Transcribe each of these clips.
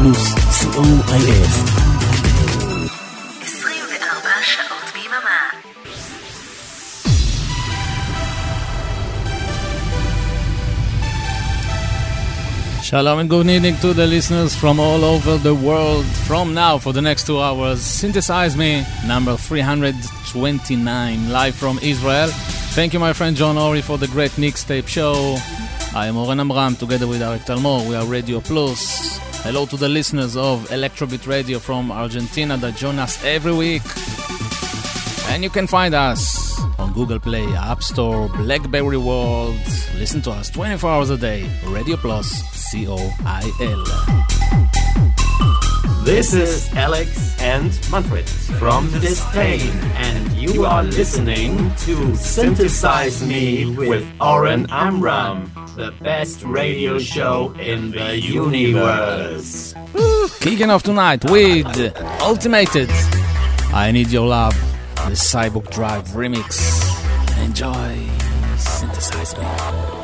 פלוס, co.il. 24 שעות ביממה. Shalom and good evening to the listeners from all over the world. From now for the next two hours, Synthesize Me, number 329, live from Israel. Thank you, my friend John Ori, for the great mixtape show. I am Oren Amram, together with Arik Talmor. We are Radio Plus. Hello to the listeners of Electrobit Radio from Argentina that join us every week. And you can find us on Google Play, App Store, Blackberry World. Listen to us 24 hours a day. Radio Plus, C O I L. This is Alex and Manfred from Disdain, and you are listening to Synthesize Me with Oren Amram, the best radio show in the universe. Kicking off tonight with Ultimated. I Need Your Love, the Cyborgdrive remix. Enjoy. Synthesize Me.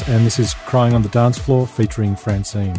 And this is Crying on the Dance Floor featuring Francine.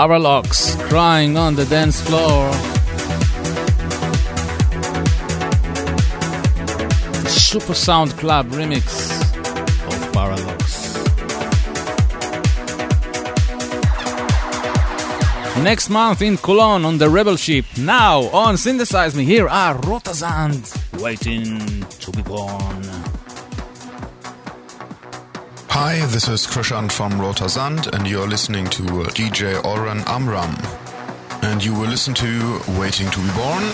Parralox crying on the dance floor. Supasound Club remix of Parralox. Next month in Cologne on the Rebel Ship. Now on Synthesize Me, here are Rotersand waiting to be born. Hi, this is Krischan from Rotersand, and you're listening to DJ Oren Amram. And you will listen to Waiting to be Born.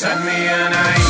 Send me an angel.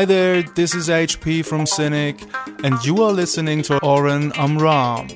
Hi there, this is HP from Zynic, and you are listening to Oren Amram.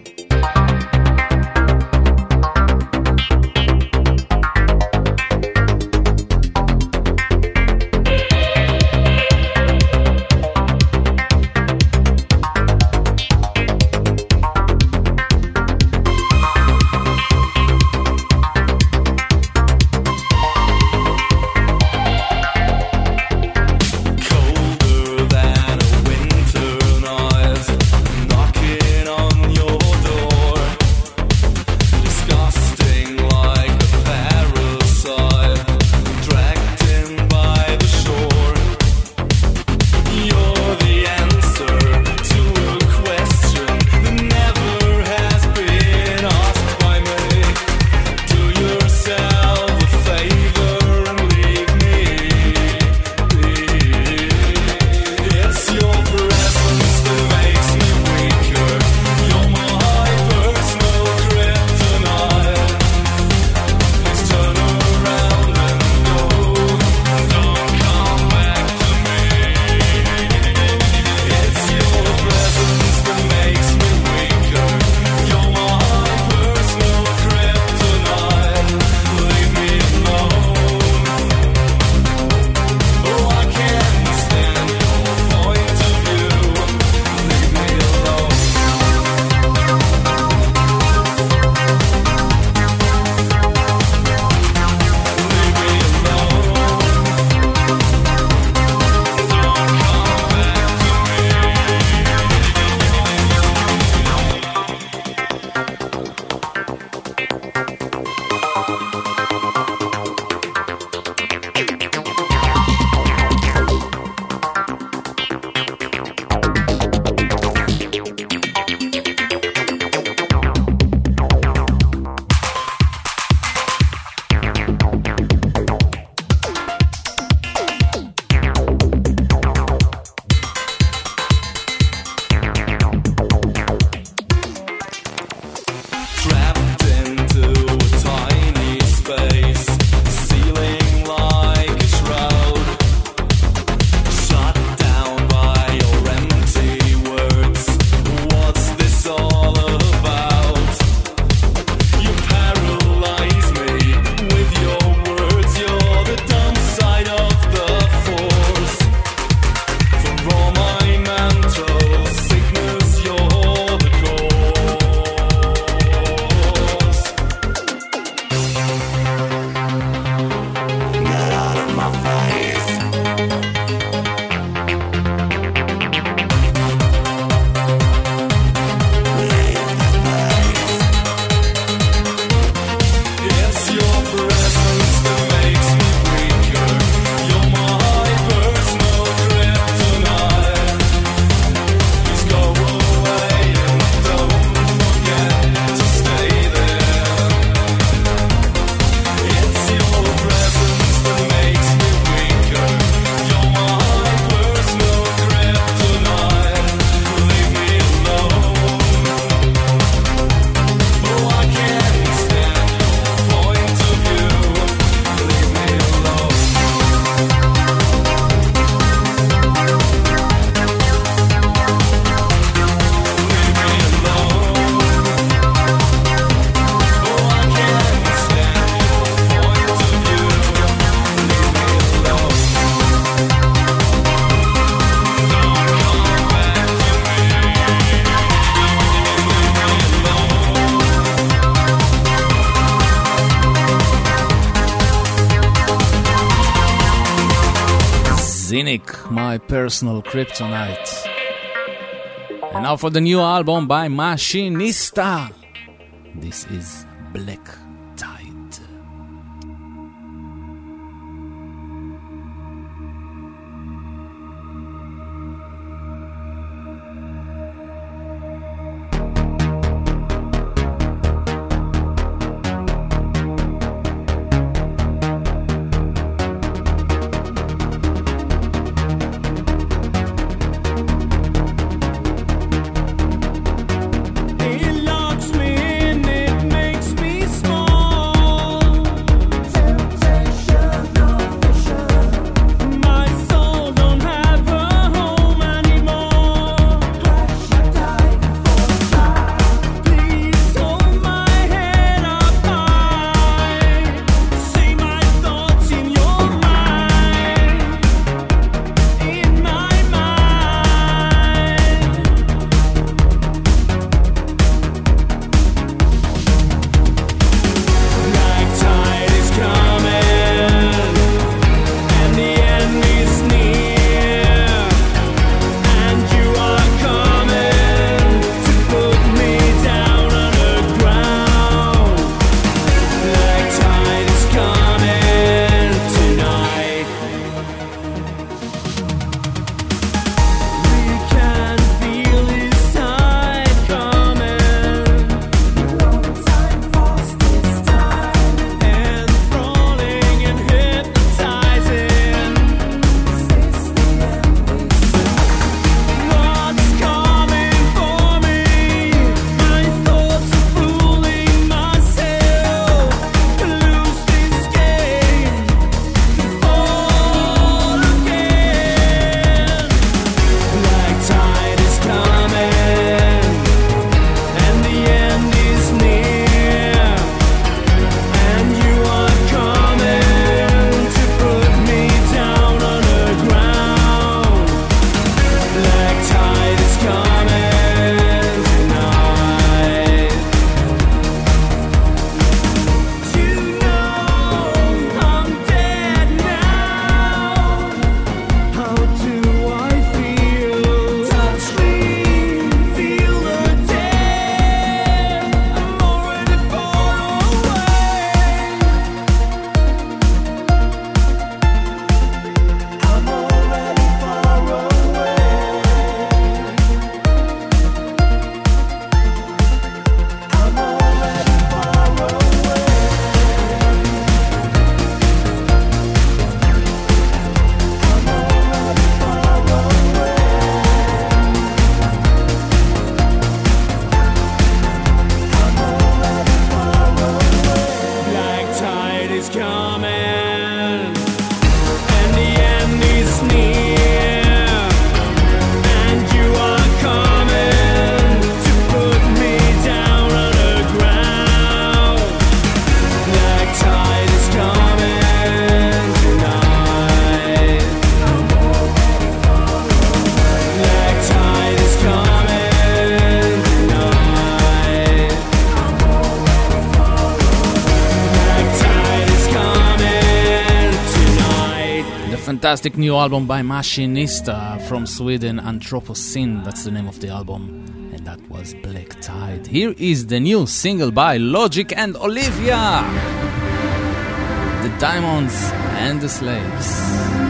my personal kryptonite. And now for the new album by Machinista. This is Black. fantastic new album by Machinista from Sweden, Anthropocene, that's the name of the album, and that was Black Tide. Here is the new single by Logic and Olivia The Diamonds and the Slaves.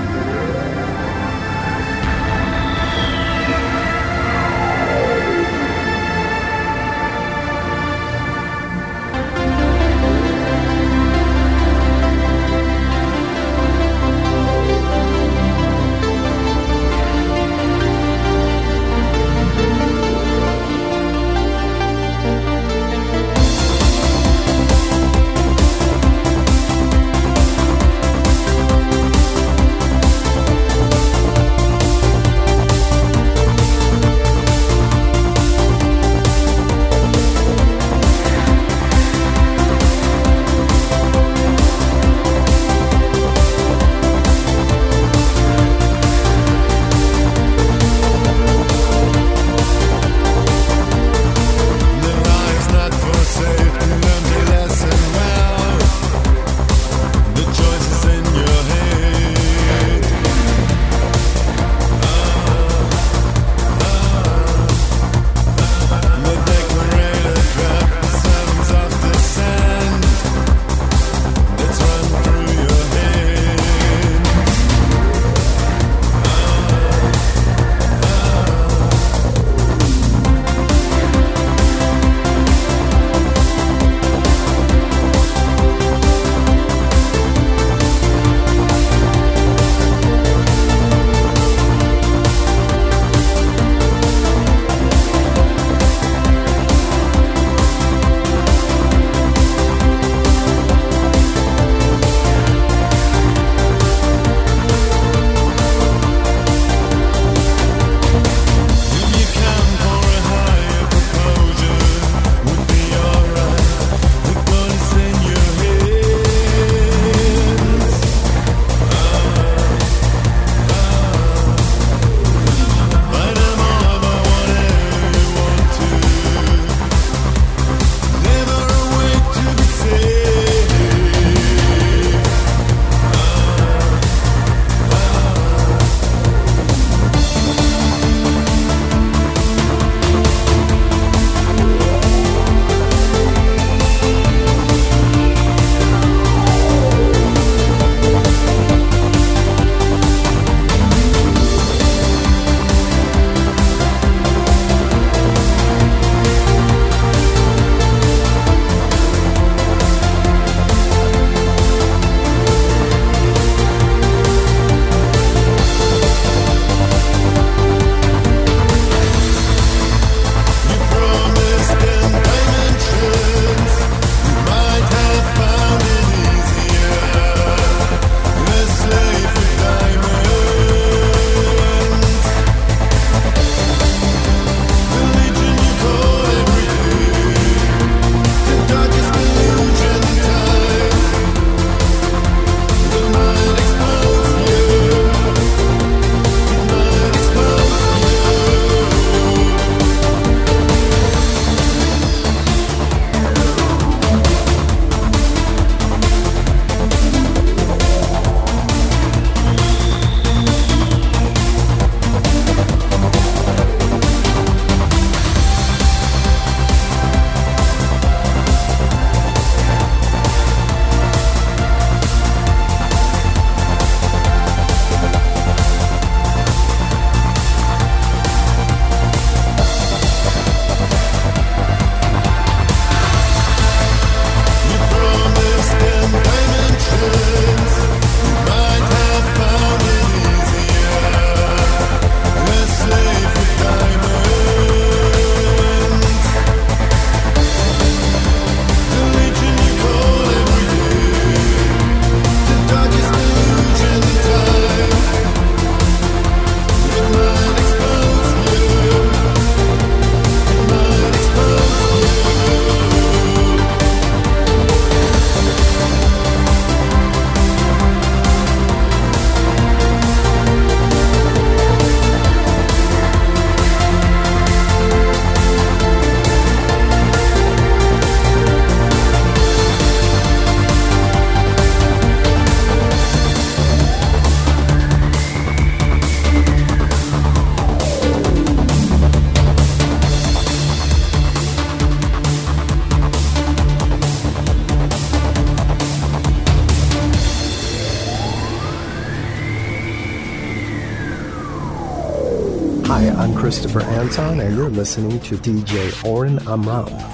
for Anton, and you're listening to DJ Oren Amram.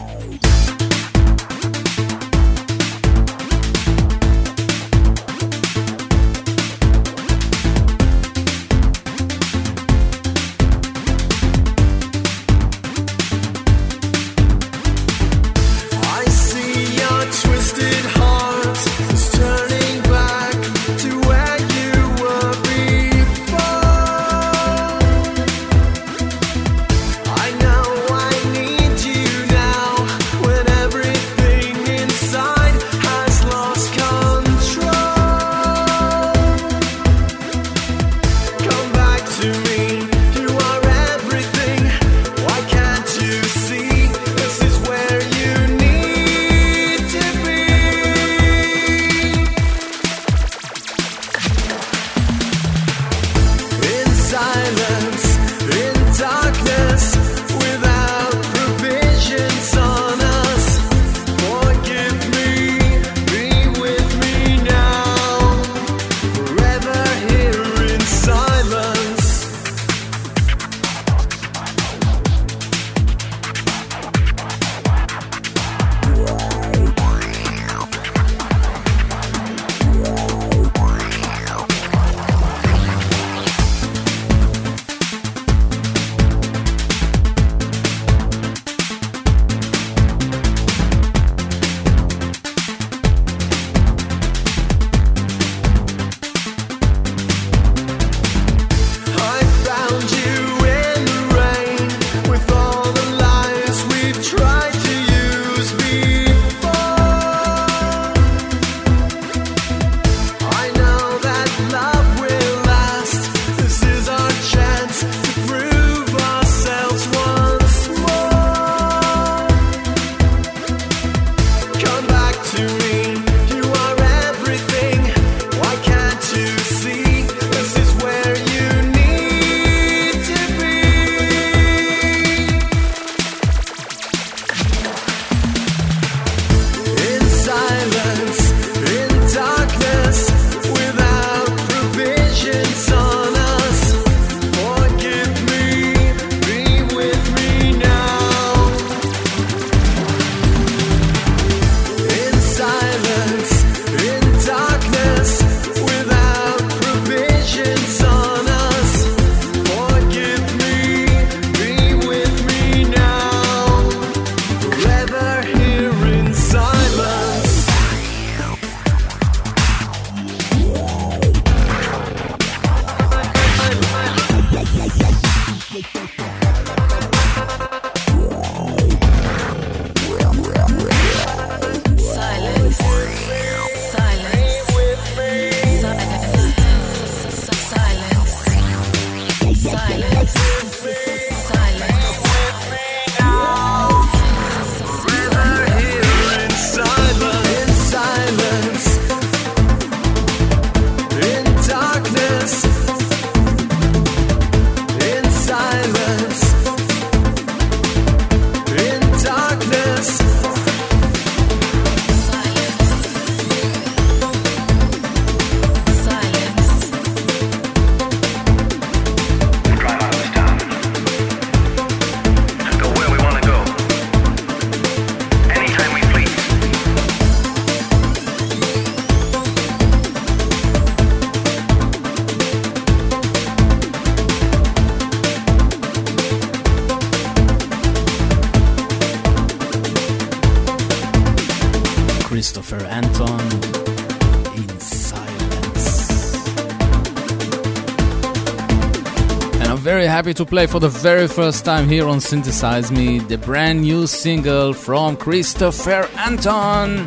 happy to play for the very first time here on Synthesize Me the brand new single from Christopher Anton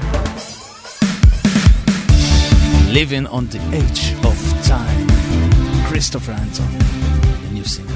Living on the Edge of Time. Christopher Anton, the new single.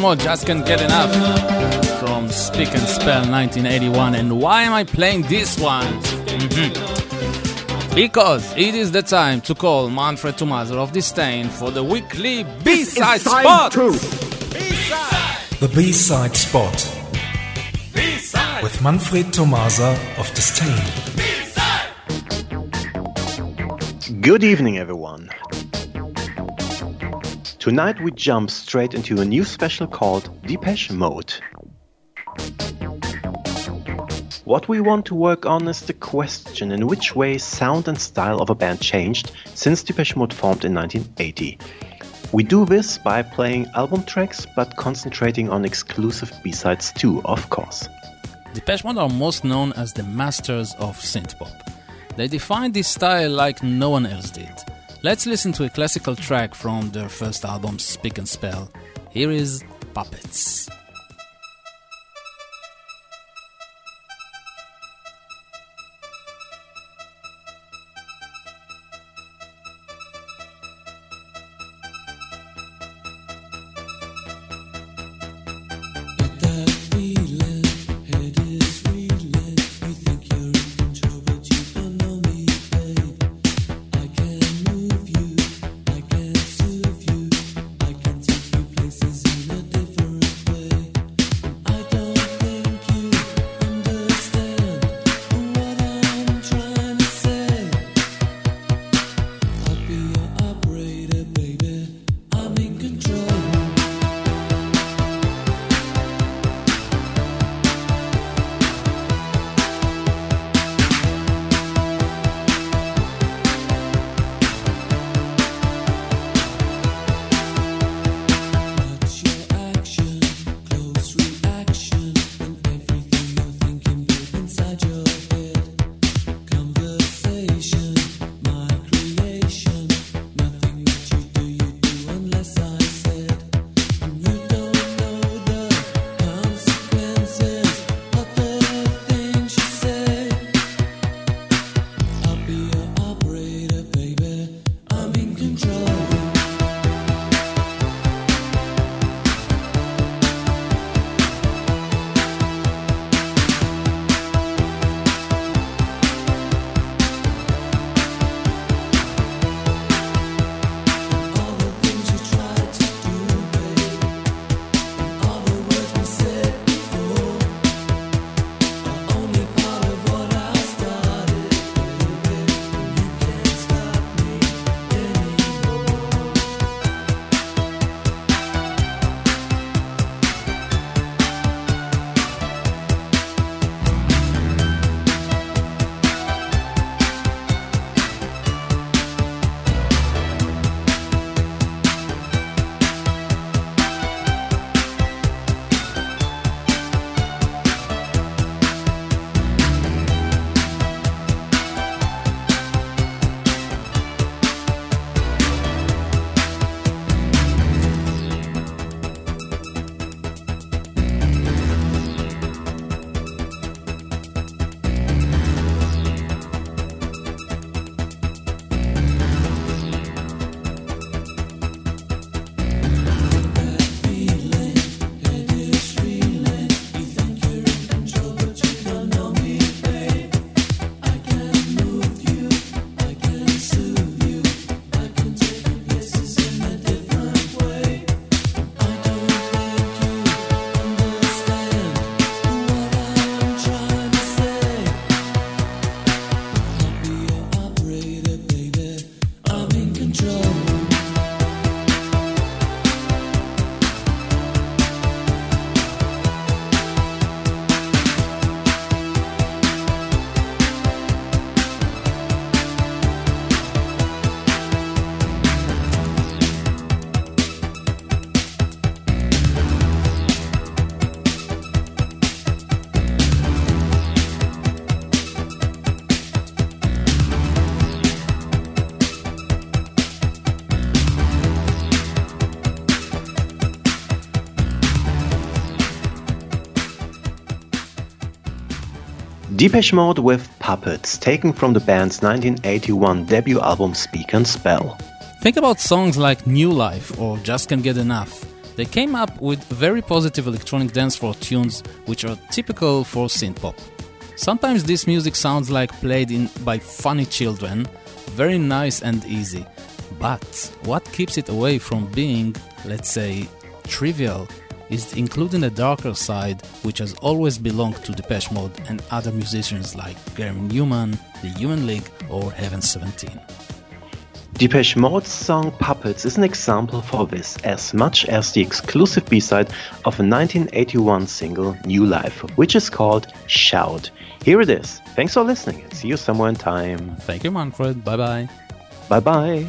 More just can't get enough from Speak and Spell 1981. And why am I playing this one? Mm-hmm. Because it is the time to call Manfred Tomazer of Disdain for the weekly B-side spot. B-side. The B-side spot B-side. with Manfred Tomasa of Disdain. Good evening, everyone. Tonight we jump straight into a new special called Depeche Mode. What we want to work on is the question in which way sound and style of a band changed since Depeche Mode formed in 1980. We do this by playing album tracks but concentrating on exclusive B-sides too, of course. Depeche Mode are most known as the masters of synthpop. They defined this style like no one else did. Let's listen to a classical track from their first album, Speak and Spell. Here is Puppets. Depeche Mode with Puppets, taken from the band's 1981 debut album Speak and Spell. Think about songs like New Life or Just Can't Get Enough. They came up with very positive electronic dance floor tunes which are typical for synth pop. Sometimes this music sounds like played in by funny children, very nice and easy. But what keeps it away from being, let's say, trivial is including a darker side which has always belonged to Depeche Mode and other musicians like Gary Numan, The Human League, or Heaven 17. Depeche Mode's song Puppets is an example for this, as much as the exclusive B-side of a 1981 single New Life, which is called Shout. Here it is. Thanks for listening and see you somewhere in time. Thank you, Manfred. Bye bye. Bye bye.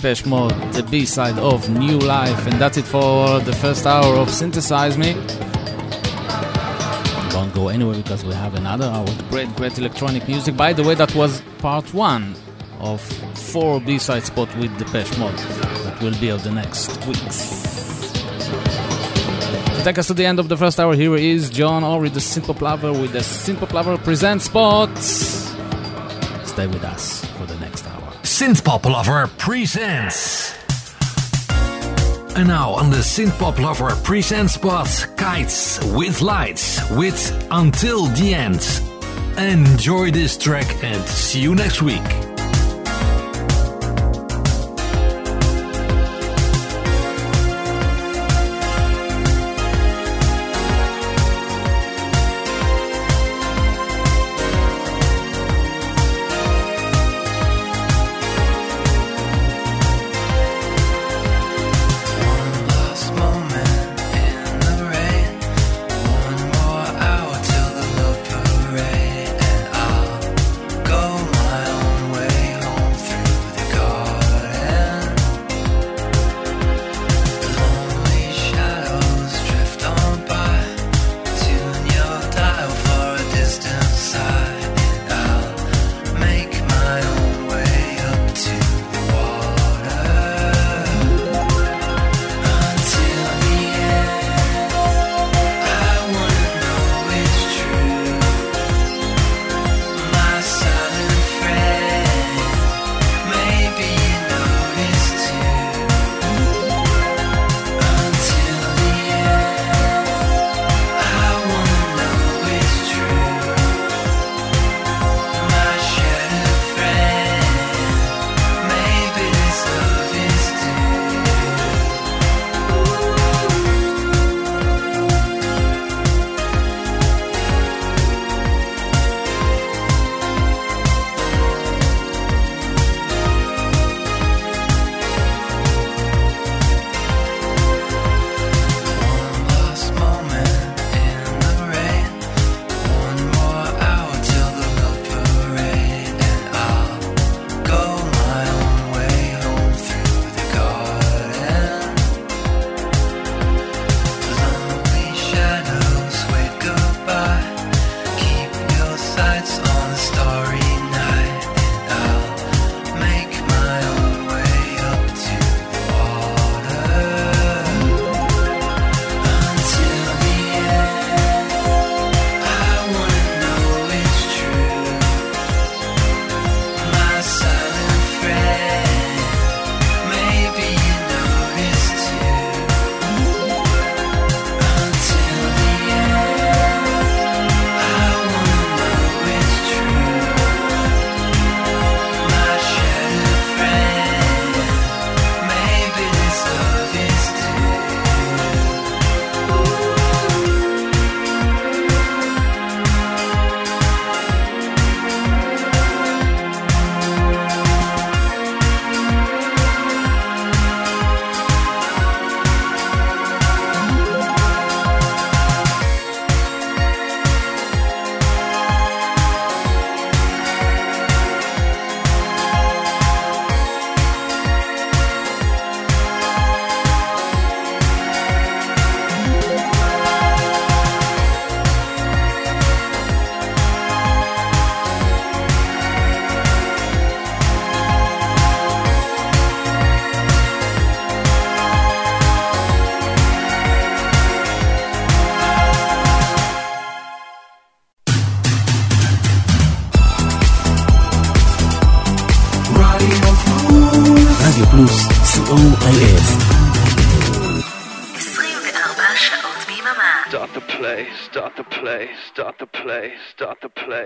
Depeche Mode, the B-side of New Life, and that's it for the first hour of Synthesize Me. Don't go anywhere because we have another hour of great, great electronic music. By the way, that was part one of four B-side spots with Depeche Mode that will be of the next weeks. Take us to the end of the first hour, here is John Ory, the Synthpop Lover, with the Synthpop Lover Present Spots. Stay with us Synthpop Lover presents. And now on the Synthpop Lover presents spot, Kites with Lights with Until the End. Enjoy this track and see you next week.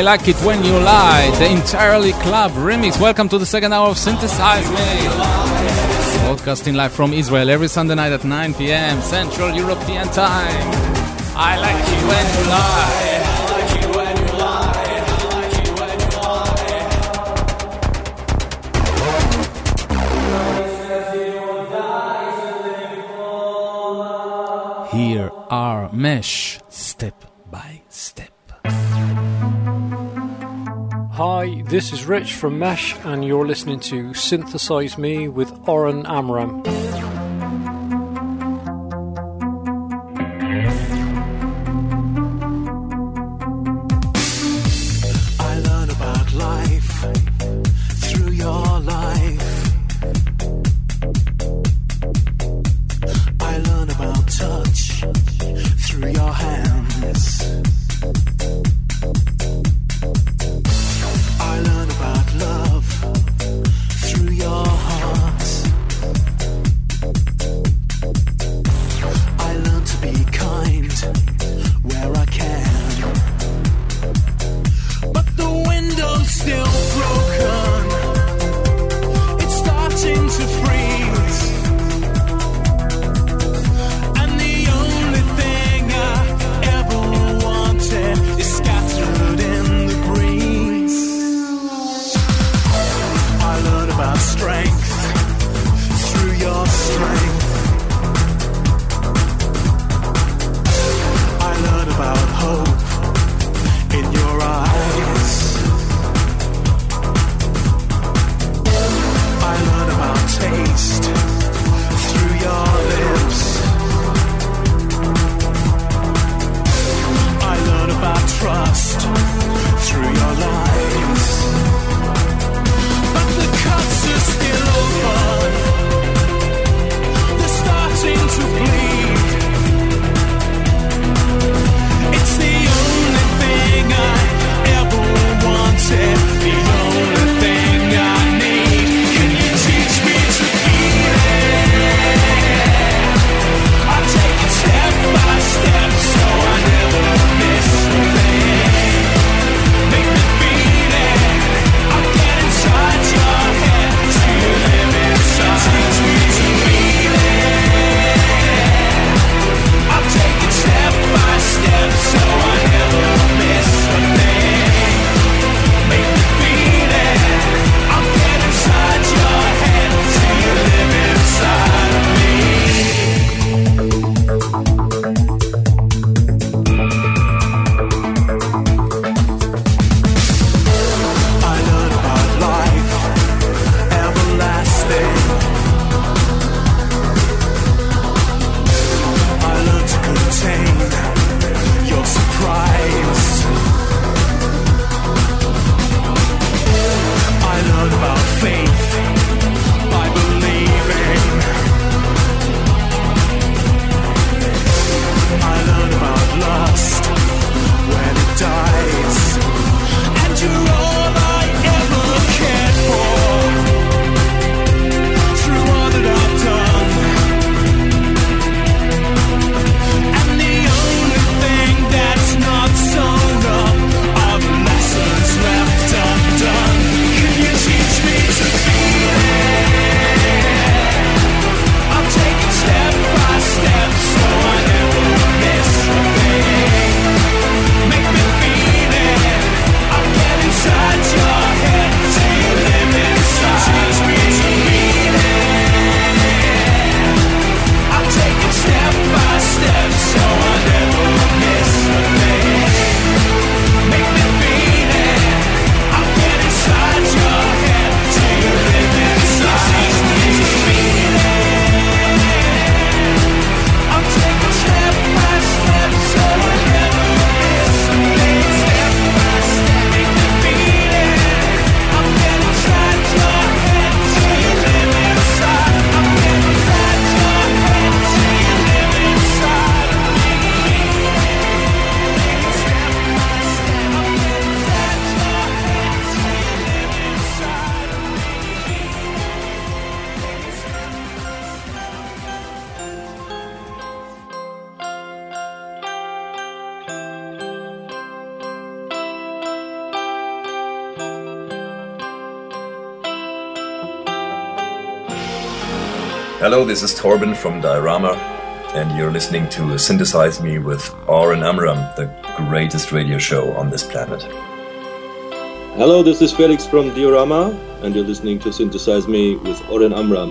I Like It When You Lie, the entirely club remix. Welcome to the second hour of Synthesize Me. Broadcasting live from Israel every Sunday night at 9 p.m. Central European Time. I like it when you lie. This is Rich from Mesh, and you're listening to Synthesize Me with Oren Amram. this is Torben from Diorama, and you're listening to Synthesize Me with Oren Amram, the greatest radio show on this planet. Hello, this is Felix from Diorama, and you're listening to Synthesize Me with Oren Amram.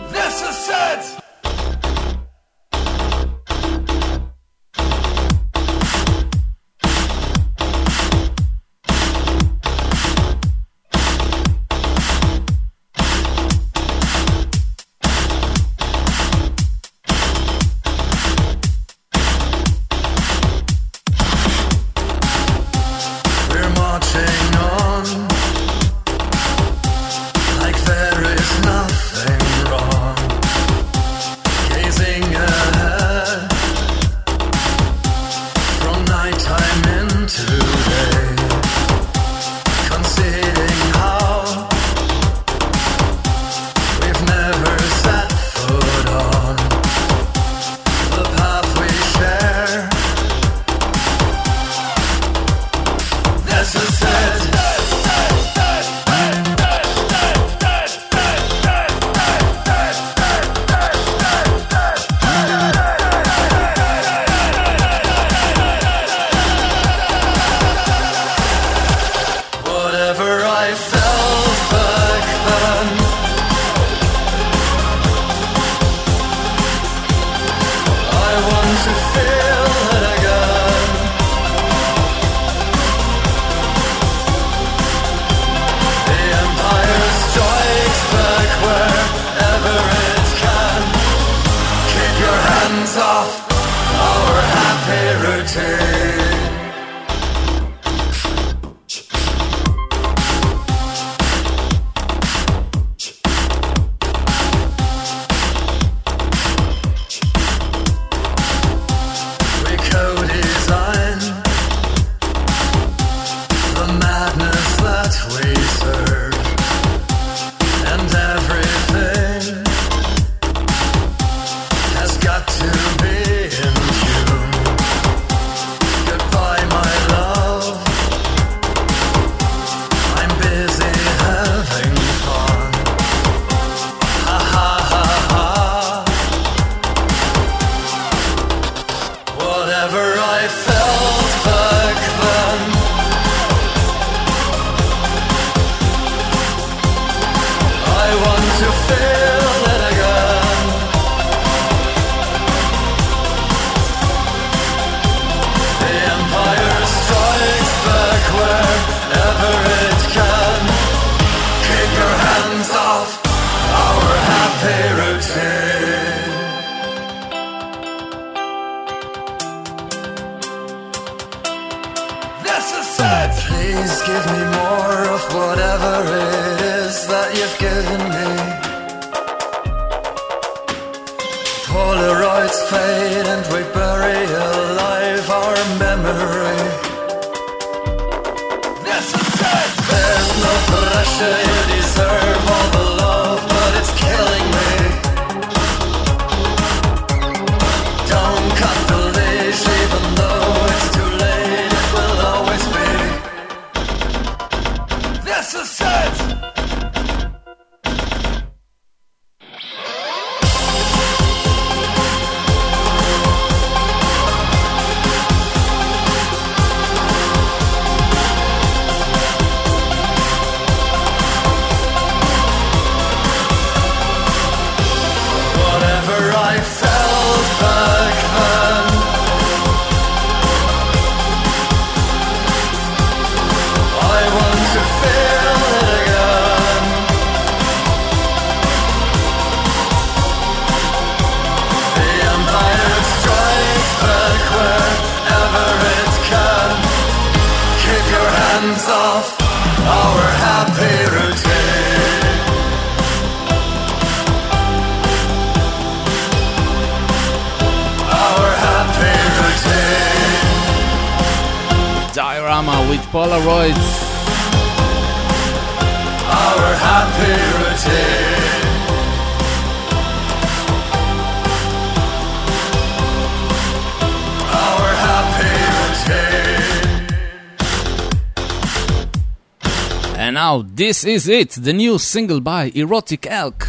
This is it, the new single by Erotic Elk.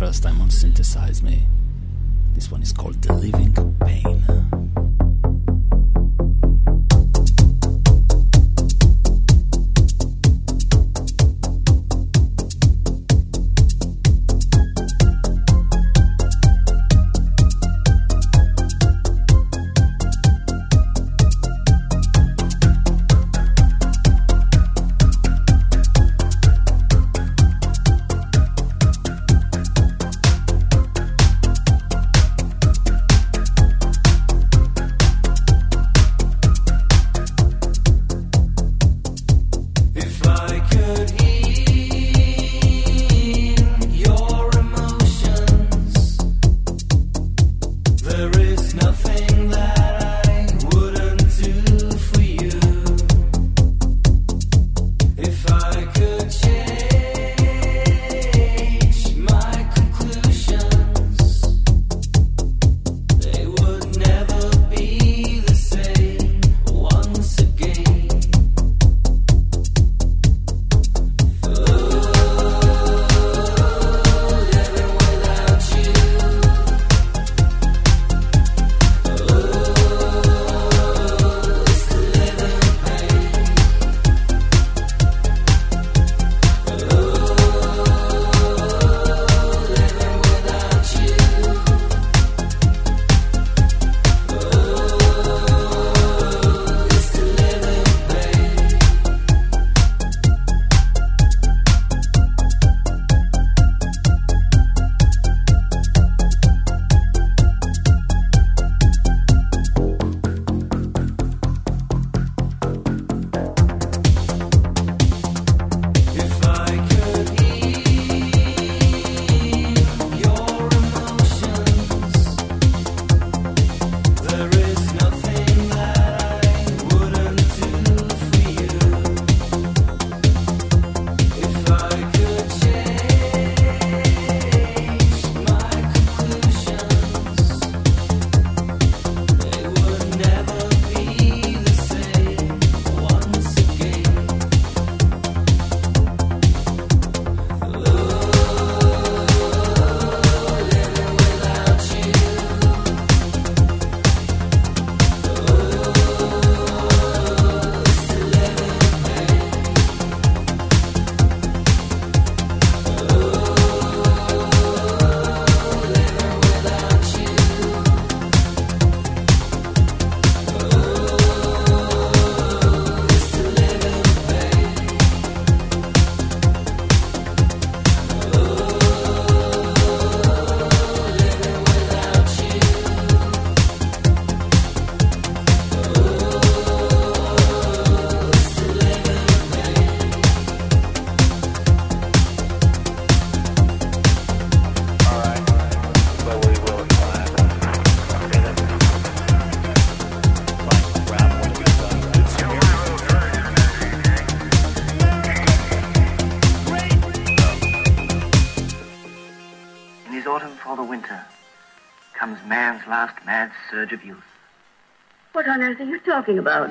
First time on Synthesize Me. This one is called The Living. mad surge of youth. What on earth are you talking about?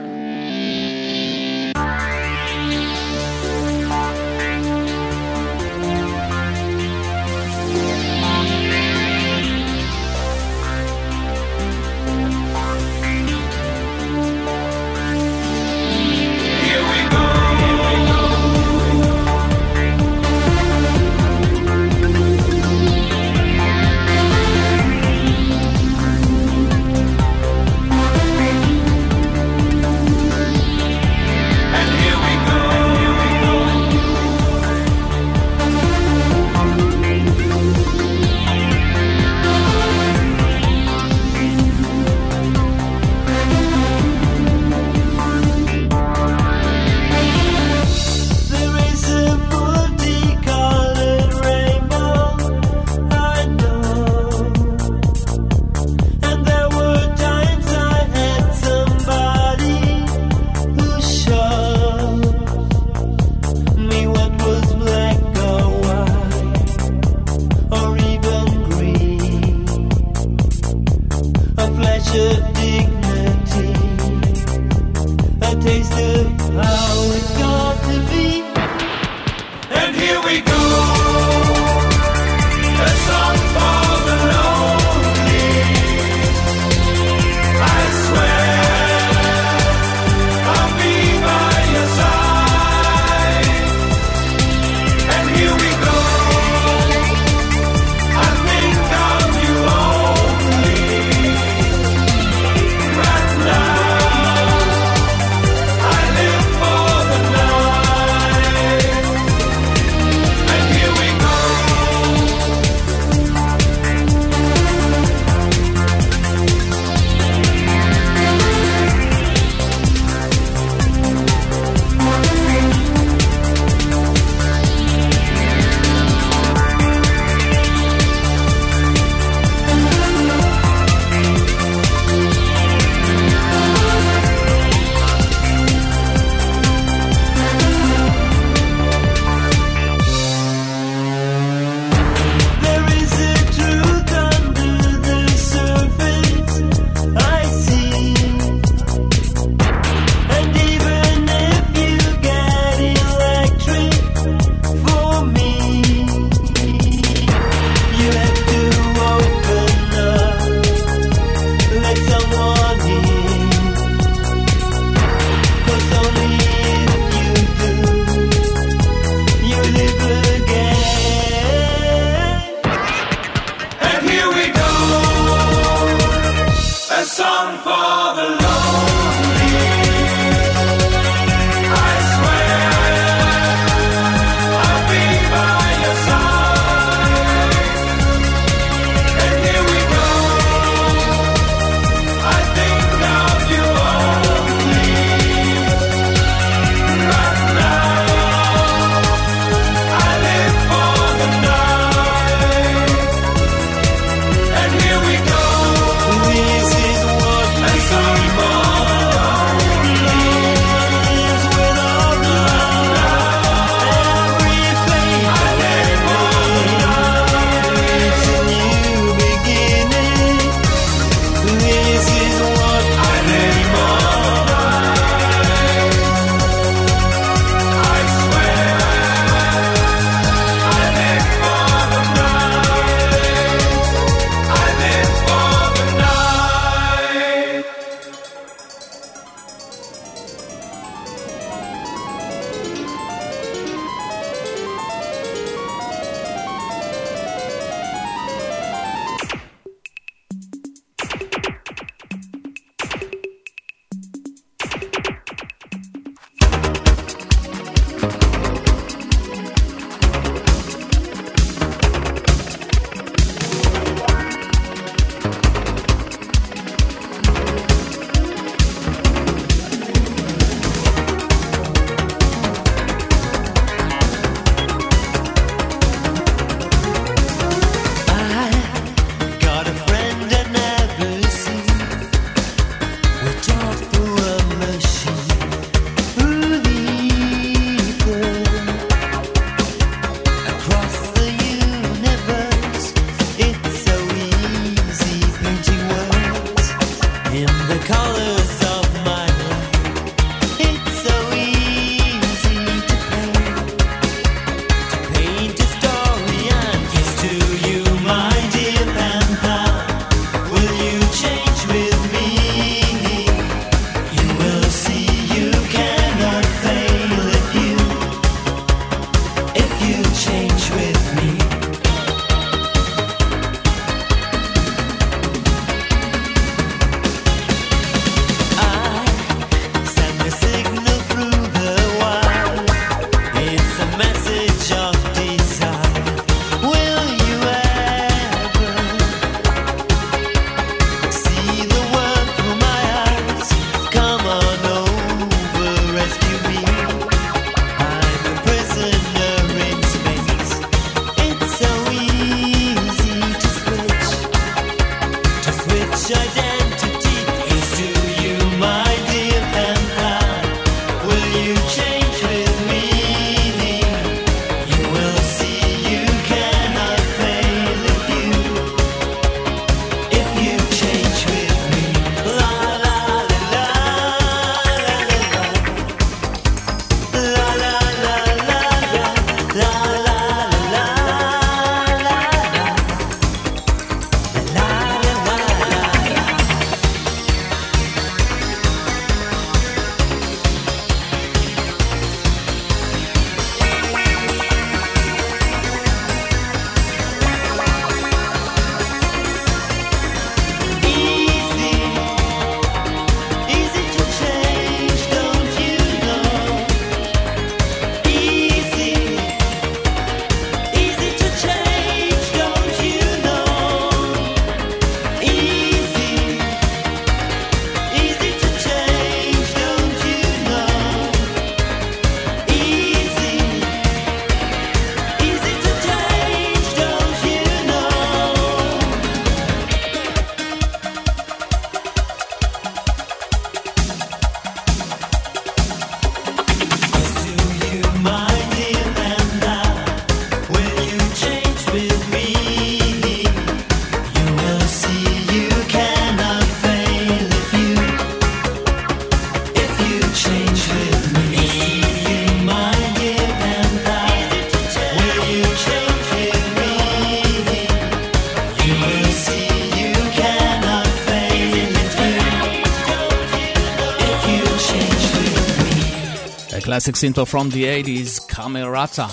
classic synth from the 80s, Camerata,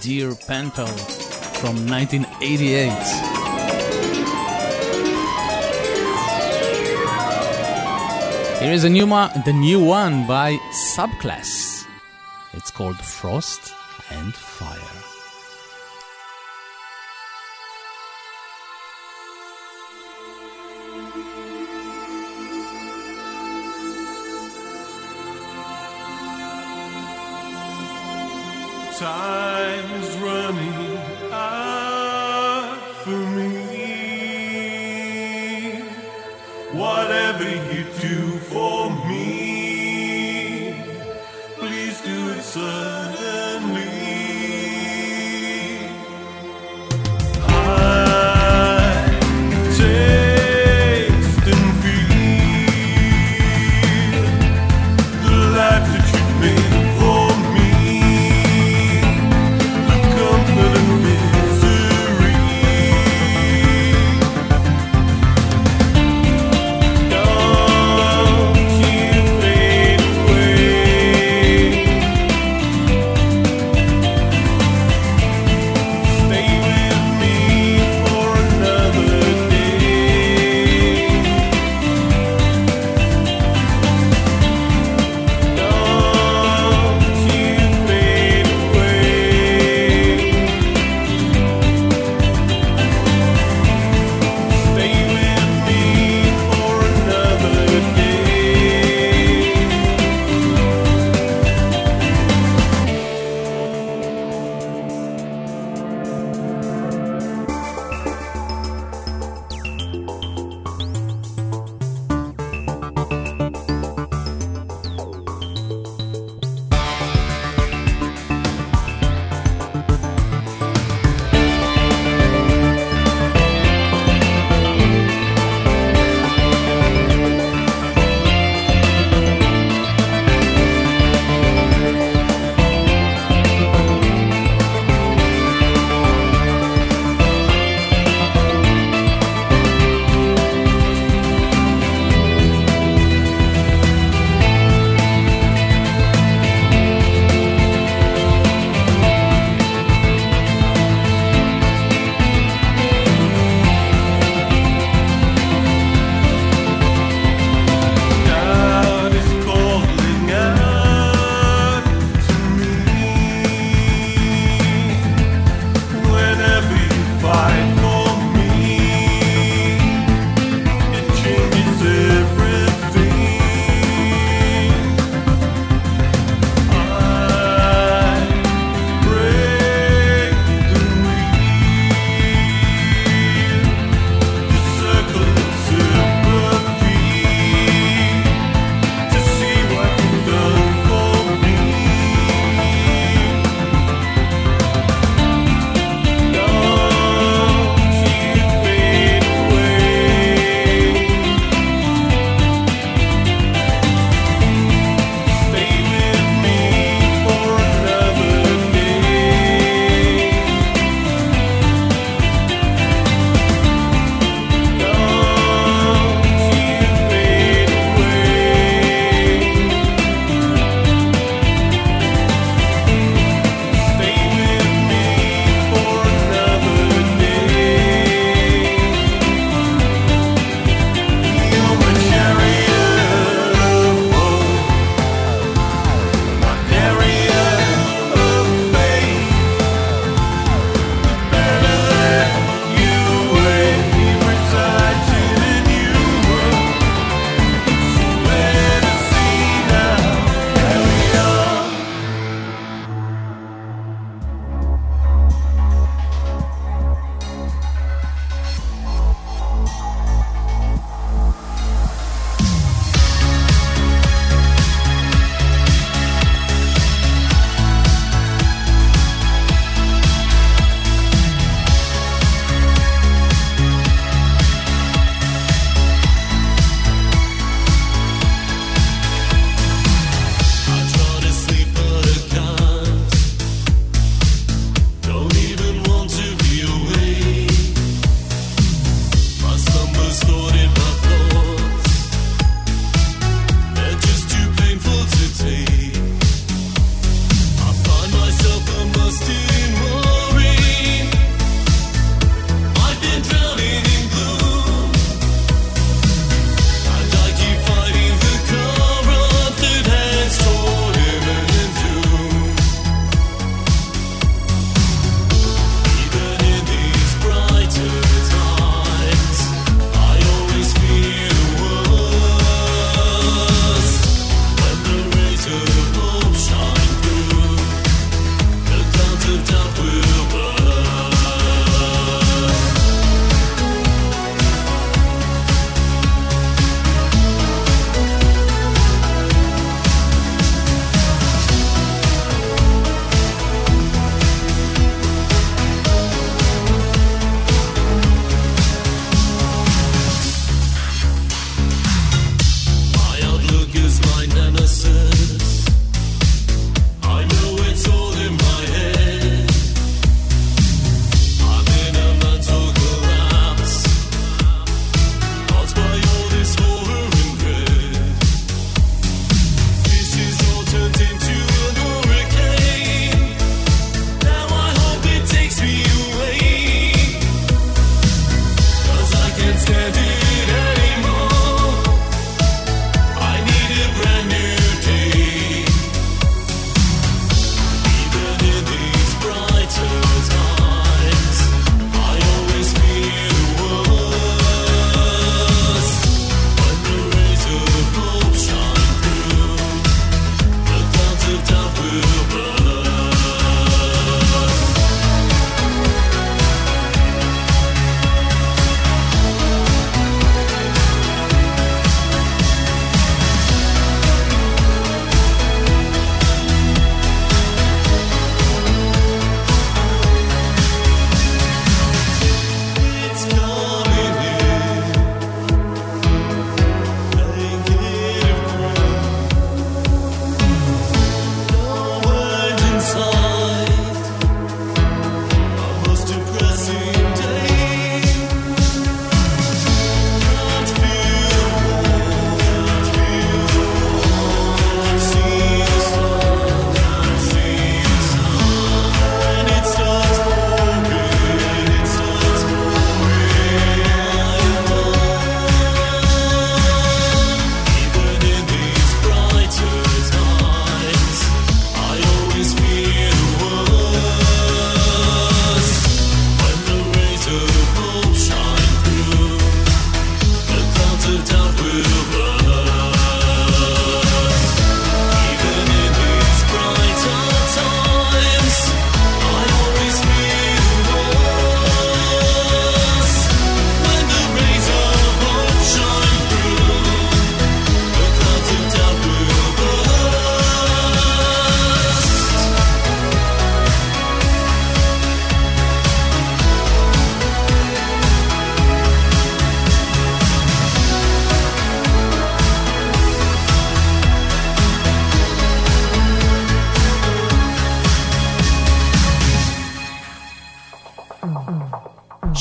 Dear Pentel, from 1988. Here is a new ma- the new one by Subclass. It's called Frost. Time is running out.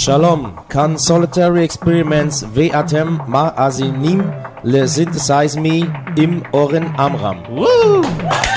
Shalom, kann solitary experiments V-Atem Ma ma'azinim le synthesize me im Oren Amram. Woo!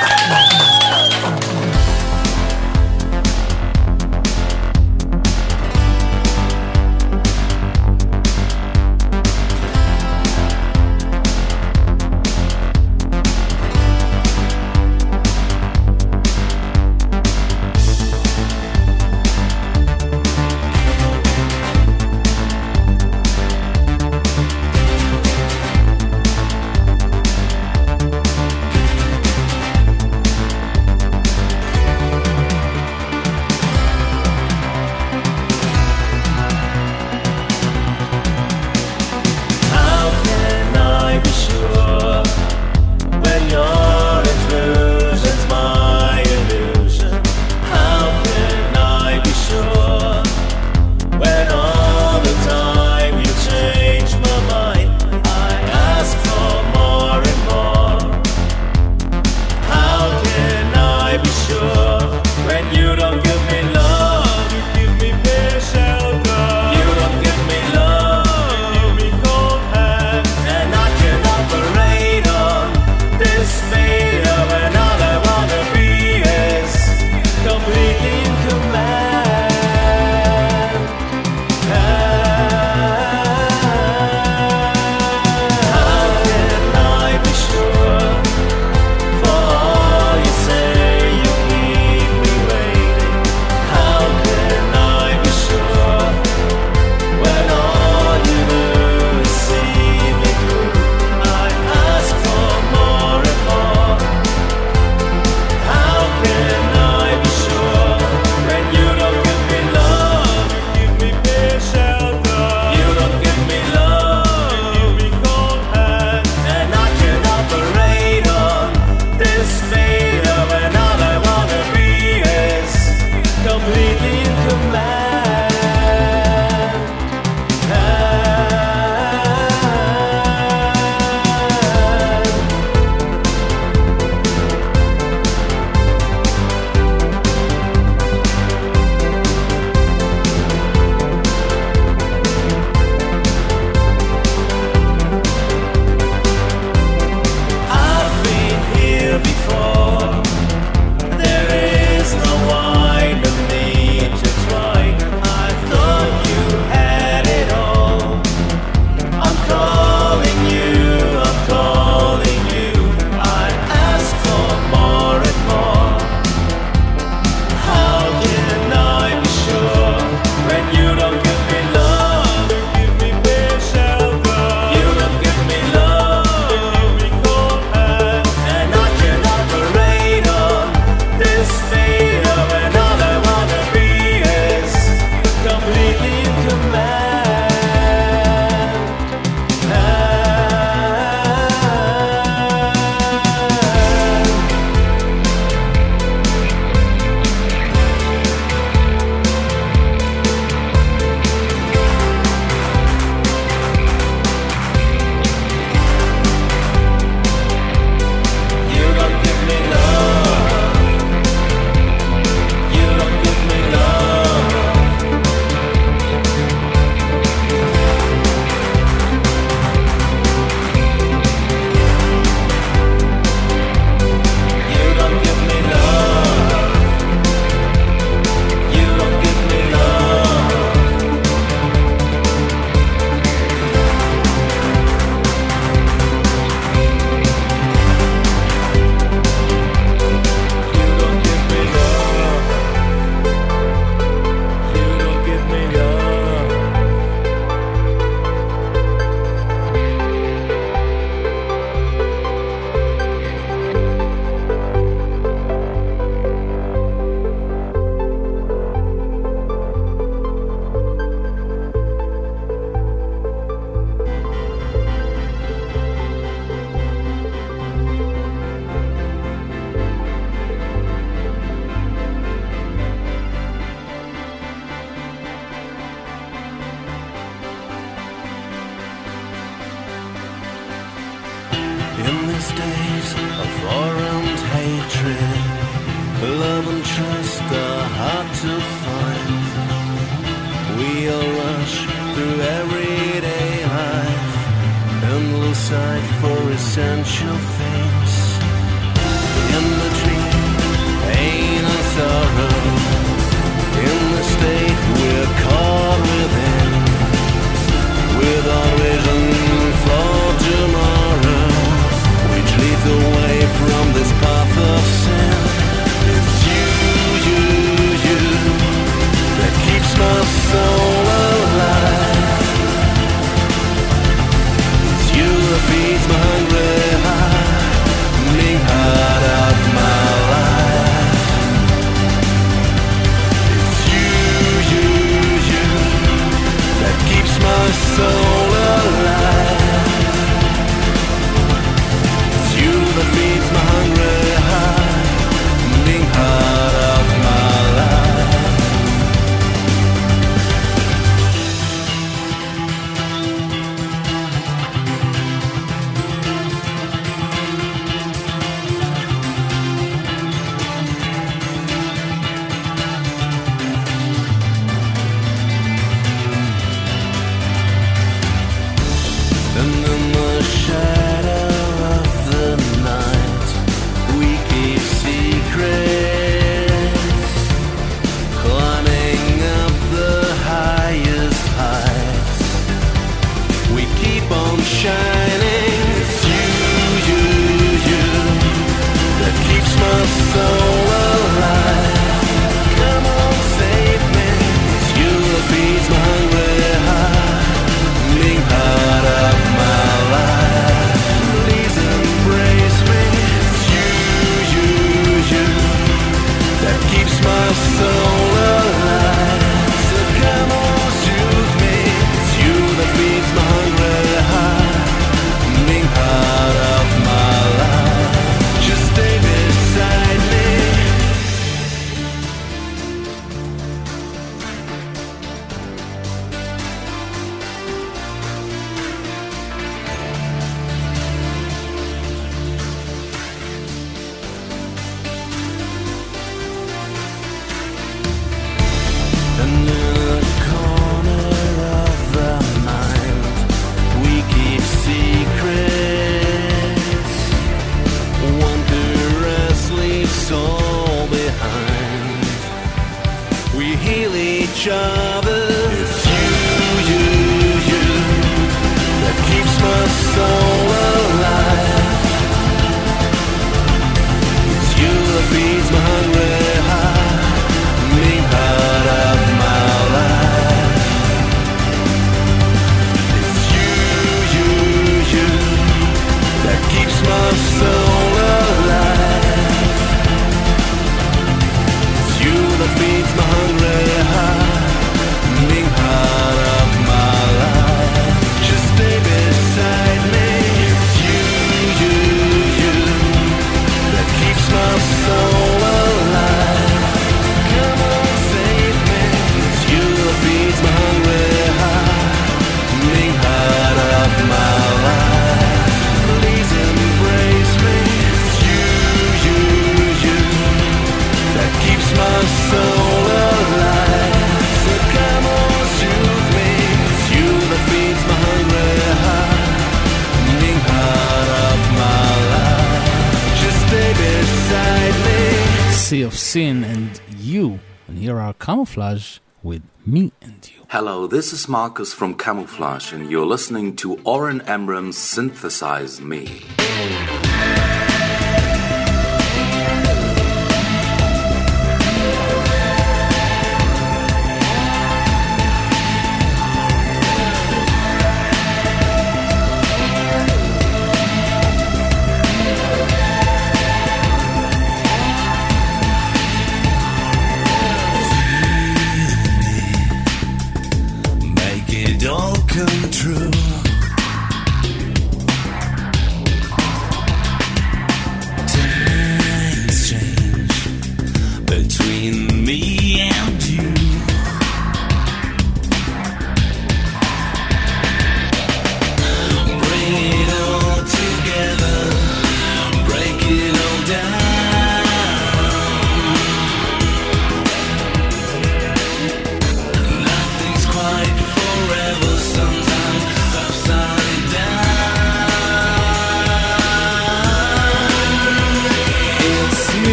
Camouflage with me and you. Hello, this is Marcus from Camouflage, and you're listening to Oren Amram's Synthesize Me.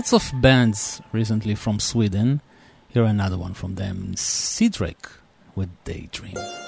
Lots of bands recently from Sweden. Here another one from them, Cedric with Daydream.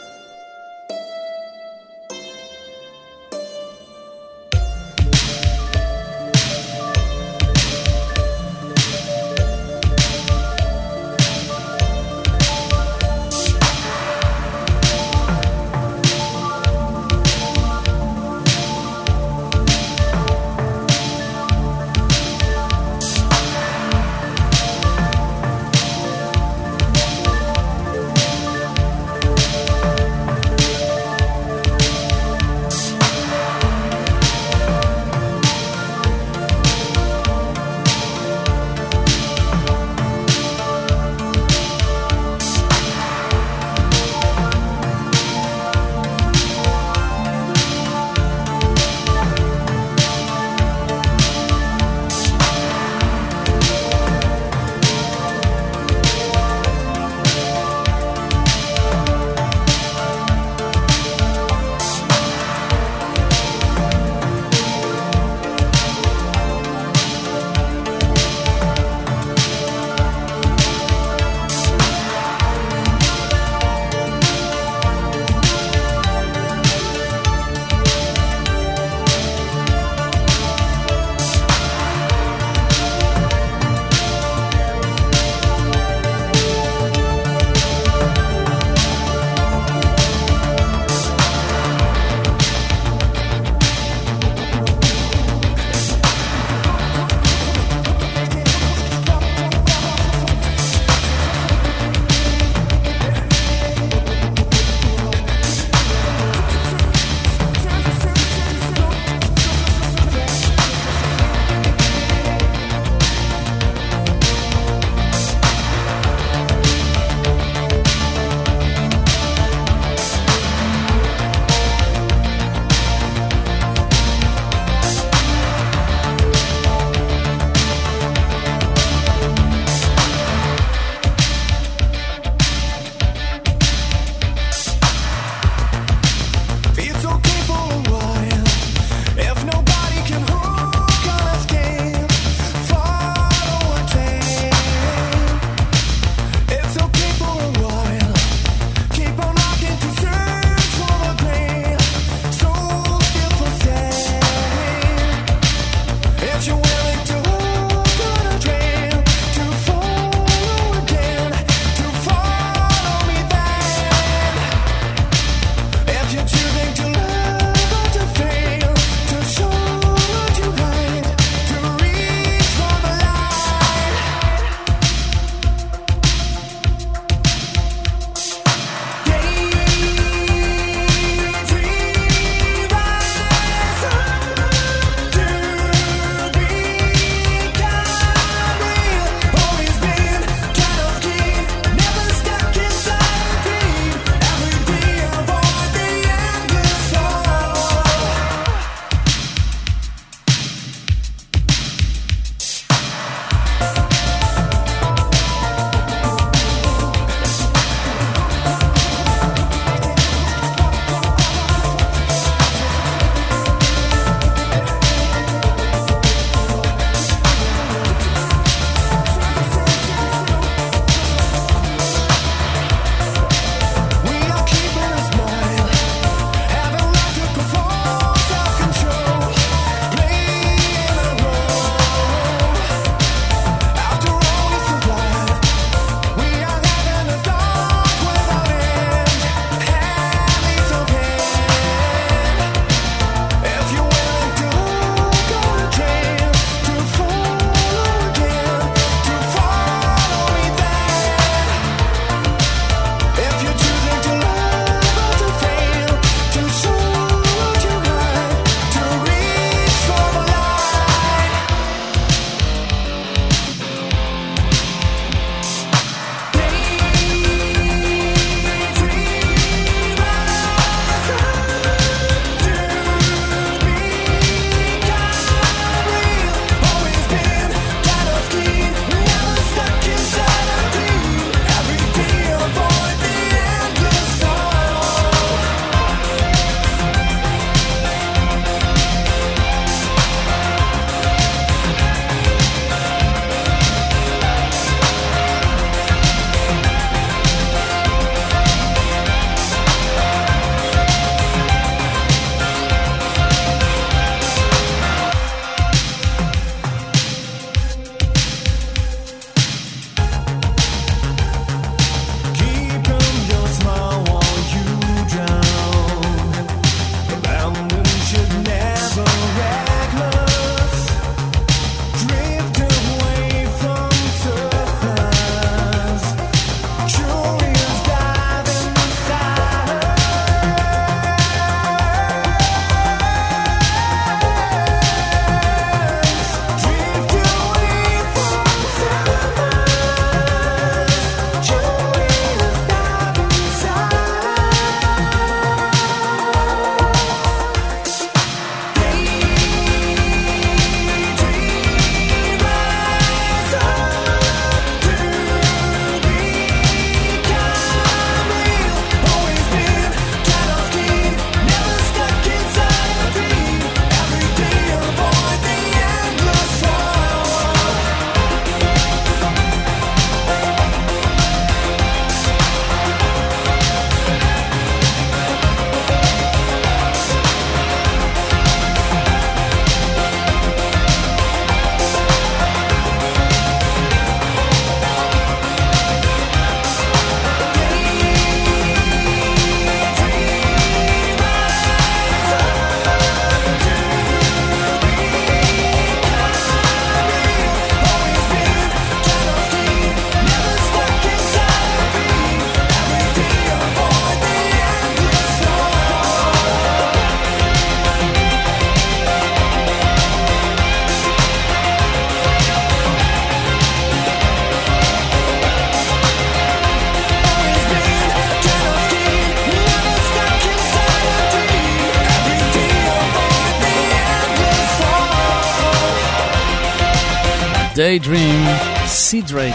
Daydream, Sea Drake.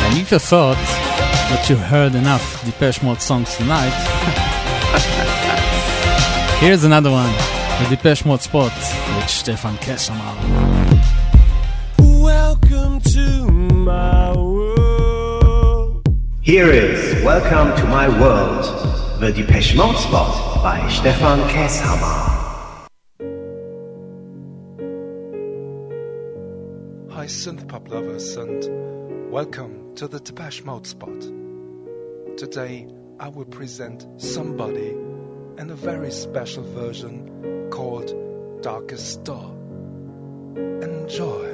And if you thought that you heard enough Depeche Mode songs tonight, here's another one, the Depeche Mode spot with Stefan Kessamar. Welcome to my world. Here is Welcome to My World, the Depeche Mode spot by Stefan Kesshammer. And welcome to the Depeche Mode spot. Today, I will present somebody in a very special version called Darkest Star. Enjoy.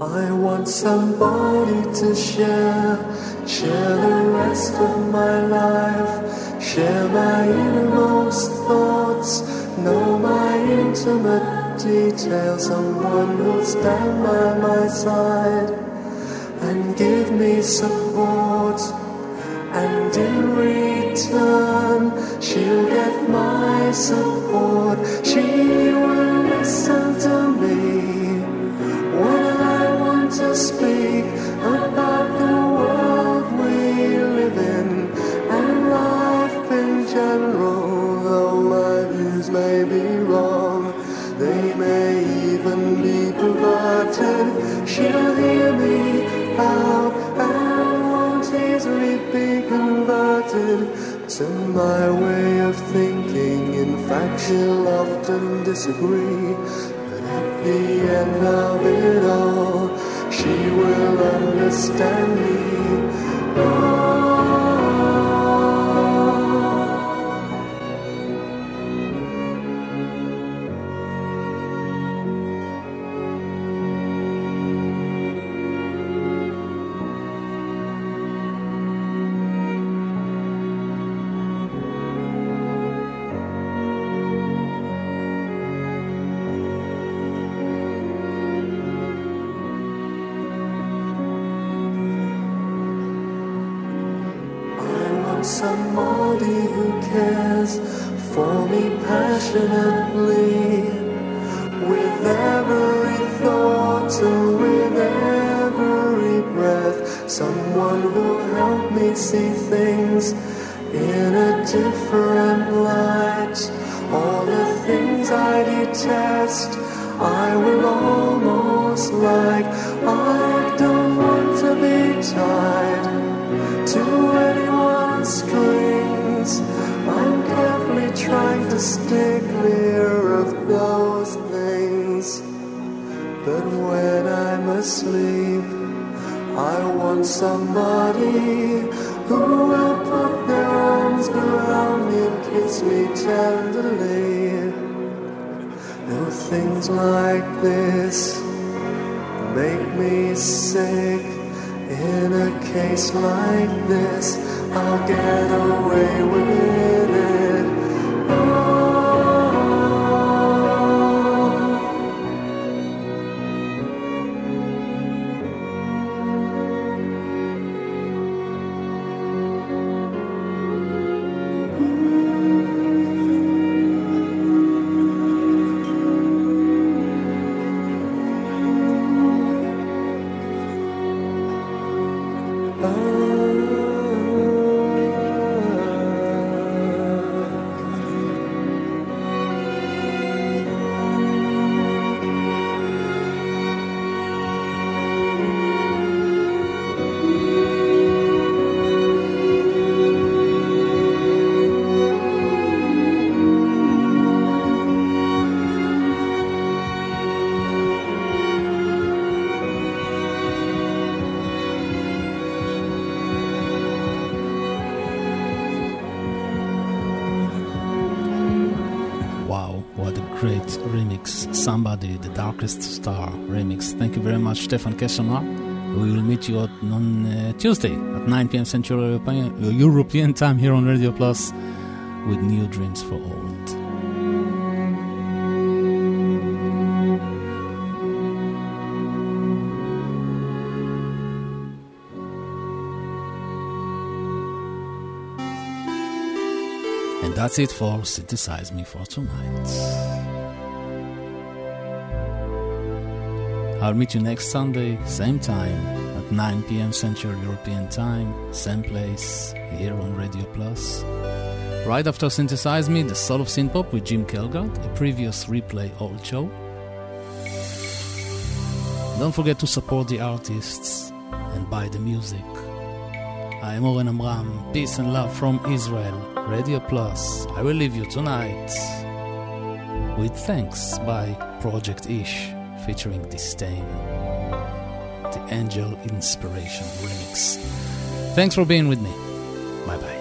I want somebody to share, share the rest of my life, share my innermost intimate details, someone who'll stand by my side and give me support. And in return, she'll get my support. Disagree. But at the end of it all, she will understand me. I cares for me passionately with every thought and with every breath. Someone who'll help me see things in a different Want somebody who will put their arms around me and kiss me tenderly. No things like this make me sick. In a case like this, I'll get away with it. Stefan Keshamar. We will meet you on, uh, Tuesday at 9 p.m. Central European, European time here on Radio Plus with New Dreams for. And that's it for Synthesize Me for tonight. I'll meet you next Sunday, same time, at 9 p.m. Central European Time, same place, here on Radio Plus. Right after Synthesize Me, the Soul of Synthpop with Jim Kelgard, a previous replay old show. Don't forget to support the artists and buy the music. I am Oren Amram. Peace and love from Israel. Radio Plus. I will leave you tonight with Thanks by Project Ish featuring Disdain. The Angel Inspiration Remix. Thanks for being with me. Bye bye.